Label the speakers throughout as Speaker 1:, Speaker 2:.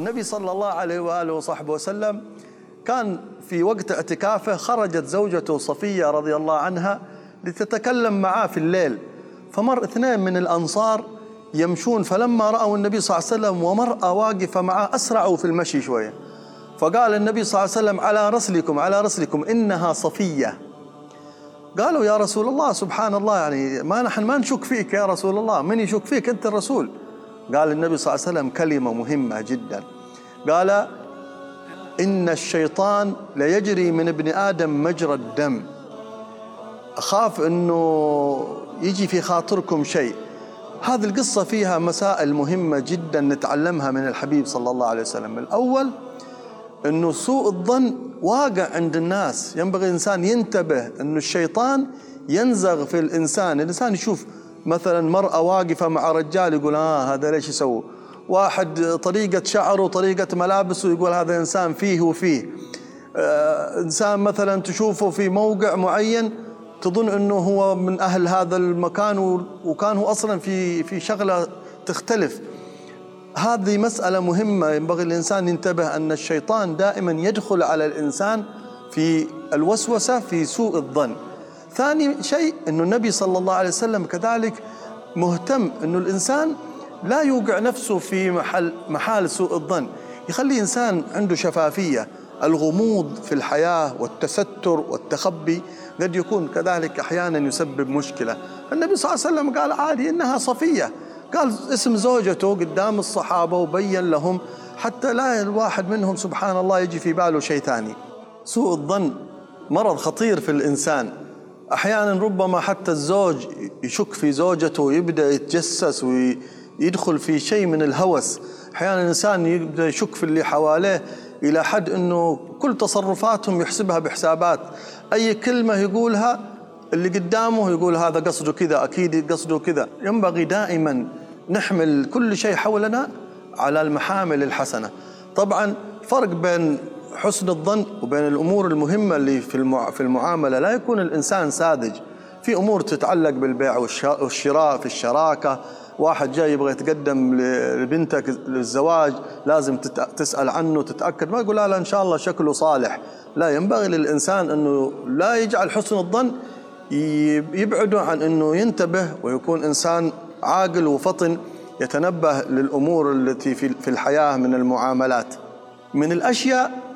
Speaker 1: النبي صلى الله عليه وآله وصحبه وسلم كان في وقت اعتكافه خرجت زوجته صفية رضي الله عنها لتتكلم معاه في الليل. فمر اثنين من الأنصار يمشون فلما رأوا النبي صلى الله عليه وسلم ومرأة واقفة معاه أسرعوا في المشي شوية. فقال النبي صلى الله عليه وسلم على رسلكم على رسلكم إنها صفية. قالوا يا رسول الله سبحان الله يعني ما نحن ما نشك فيك يا رسول الله من يشك فيك؟ أنت الرسول. قال النبي صلى الله عليه وسلم كلمة مهمة جدا. قال إن الشيطان ليجري من ابن آدم مجرى الدم. أخاف إنه يجي في خاطركم شيء. هذه القصة فيها مسائل مهمة جدا نتعلمها من الحبيب صلى الله عليه وسلم. الأول إنه سوء الظن واقع عند الناس. ينبغي الإنسان ينتبه إنه الشيطان ينزغ في الإنسان. الإنسان يشوف مثلا مرأة واقفة مع رجال يقول آه هذا ليش يسوي واحد طريقة شعره طريقة ملابسه يقول هذا إنسان فيه وفيه. آه إنسان مثلا تشوفه في موقع معين تظن أنه هو من أهل هذا المكان وكان هو أصلا في في شغلة تختلف. هذه مسألة مهمة ينبغي الإنسان ينتبه أن الشيطان دائما يدخل على الإنسان في الوسوسة في سوء الظن. ثاني شيء أنه النبي صلى الله عليه وسلم كذلك مهتم أنه الإنسان لا يوقع نفسه في محل محال سوء الظن. يخلي إنسان عنده شفافية. الغموض في الحياة والتستر والتخبي قد يكون كذلك أحيانا يسبب مشكلة. النبي صلى الله عليه وسلم قال عادي إنها صفية. قال اسم زوجته قدام الصحابة وبين لهم حتى لا الواحد منهم سبحان الله يجي في باله شيء ثاني. سوء الظن مرض خطير في الإنسان. أحيانا ربما حتى الزوج يشك في زوجته ويبدأ يتجسس ويدخل في شيء من الهوس. أحيانا الإنسان يبدأ يشك في اللي حواليه إلى حد أنه كل تصرفاتهم يحسبها بحسابات. أي كلمة يقولها اللي قدامه يقول هذا قصده كذا أكيد قصده كذا. ينبغي دائما نحمل كل شيء حولنا على المحامل الحسنة. طبعا فرق بين حسن الظن وبين الأمور المهمة اللي في في المعاملة. لا يكون الإنسان ساذج. في أمور تتعلق بالبيع والشراء في الشراكة. واحد جاي يبغى يتقدم لبنتك للزواج لازم تسأل عنه تتأكد. ما يقول لا لا إن شاء الله شكله صالح. لا ينبغي للإنسان إنه لا يجعل حسن الظن يبعده عن إنه ينتبه ويكون إنسان عاقل وفطن يتنبه للأمور التي في الحياة من المعاملات. من الأشياء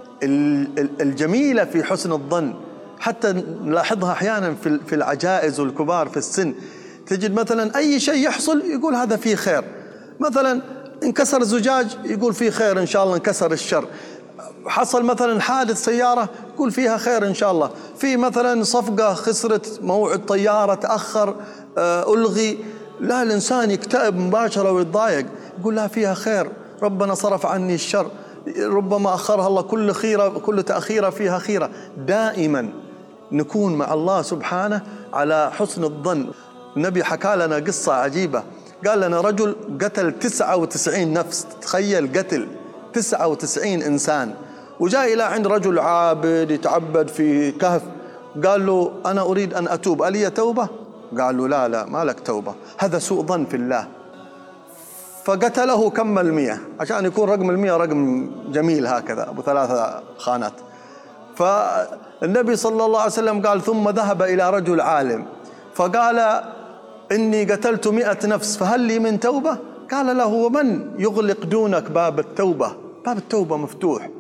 Speaker 1: الجميلة في حسن الظن. حتى نلاحظها أحيانا في العجائز والكبار في السن. تجد مثلا أي شيء يحصل يقول هذا فيه خير. مثلا انكسر زجاج يقول فيه خير إن شاء الله انكسر الشر. حصل مثلا حادث سيارة يقول فيها خير إن شاء الله. في مثلا صفقة خسرت موعد طيارة تأخر ألغي. لا الإنسان يكتئب مباشرة ويتضايق. يقول لا فيها خير. ربنا صرف عني الشر. ربما أخرها الله كل خيرة كل تأخيرة فيها خيرة. دائما نكون مع الله سبحانه على حسن الظن. النبي حكى لنا قصة عجيبة. قال لنا رجل قتل 99 نفس. تخيل قتل 99 إنسان. وجاء إلى عند رجل عابد يتعبد في كهف. قال له أنا أريد أن أتوب ألي توبة؟ قال له لا لا ما لك توبة. هذا سوء ظن في الله. فقتله كمل مية عشان يكون رقم المية رقم جميل هكذا أبو ثلاثة خانات. فالنبي صلى الله عليه وسلم قال ثم ذهب إلى رجل عالم فقال إني قتلت مئة نفس فهل لي من توبة؟ قال له ومن يغلق دونك باب التوبة؟ باب التوبة مفتوح.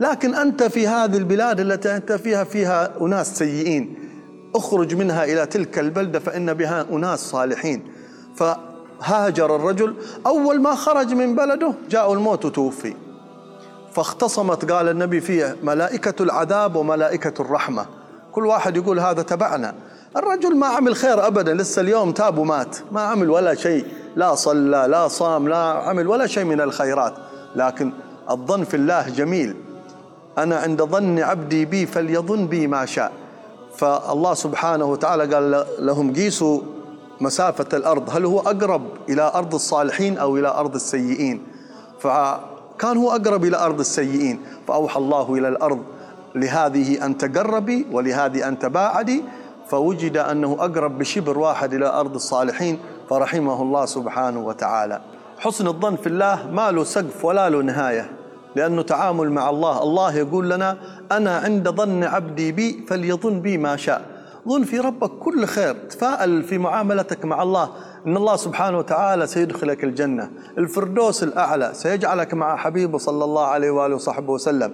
Speaker 1: لكن أنت في هذه البلاد التي أنت فيها فيها أناس سيئين اخرج منها إلى تلك البلدة فإن بها أناس صالحين. ف هاجر الرجل أول ما خرج من بلده جاء الموت وتوفي فاختصمت قال النبي فيه ملائكة العذاب وملائكة الرحمة. كل واحد يقول هذا تبعنا. الرجل ما عمل خير أبدا لسه اليوم تاب ومات ما عمل ولا شيء. لا صلى لا صام لا عمل ولا شيء من الخيرات. لكن الظن في الله جميل. أنا عند ظن عبدي بي فليظن بي ما شاء. فالله سبحانه وتعالى قال لهم قيسوا مسافة الأرض. هل هو أقرب إلى أرض الصالحين أو إلى أرض السيئين؟ فكان هو أقرب إلى أرض السيئين. فأوحى الله إلى الأرض لهذه أن تقربي ولهذه أن تباعدي. فوجد أنه أقرب بشبر واحد إلى أرض الصالحين. فرحمه الله سبحانه وتعالى. حسن الظن في الله ما له سقف ولا له نهاية لأنه تعامل مع الله. الله يقول لنا أنا عند ظن عبدي بي فليظن بي ما شاء. ظن في ربك كل خير. تفائل في معاملتك مع الله. إن الله سبحانه وتعالى سيدخلك الجنة. الفردوس الأعلى سيجعلك مع حبيبه صلى الله عليه وآله وصحبه وسلم.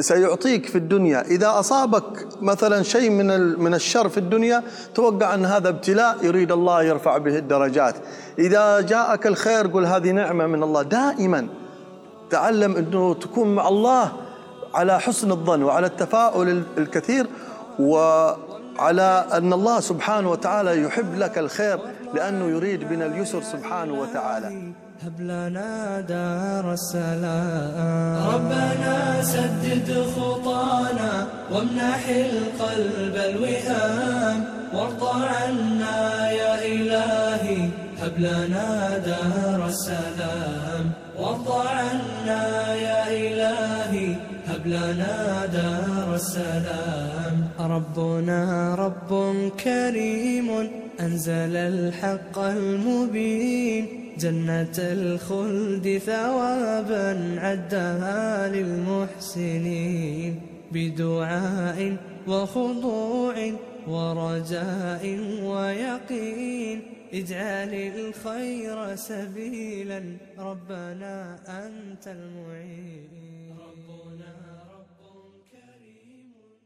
Speaker 1: سيعطيك في الدنيا. إذا أصابك مثلا شيء من من الشر في الدنيا توقع أن هذا ابتلاء يريد الله يرفع به الدرجات. إذا جاءك الخير قل هذه نعمة من الله. دائما تعلم أنه تكون مع الله على حسن الظن وعلى التفاؤل الكثير. وعلى أن الله سبحانه وتعالى يحب لك الخير لأنه يريد بنا اليسر سبحانه وتعالى.
Speaker 2: هب لنا دار السلام. ربنا سدد خطانا وامنح القلب الوئام وارض عنا يا إلهي. هب لنا دار السلام. وارض عنا يا إلهي. هب لنا دار السلام ربنا رب كريم أنزل الحق المبين. جنة الخلد ثوابا عدها للمحسنين. بدعاء وخضوع ورجاء ويقين. اجعل الخير سبيلا. ربنا أنت المعين.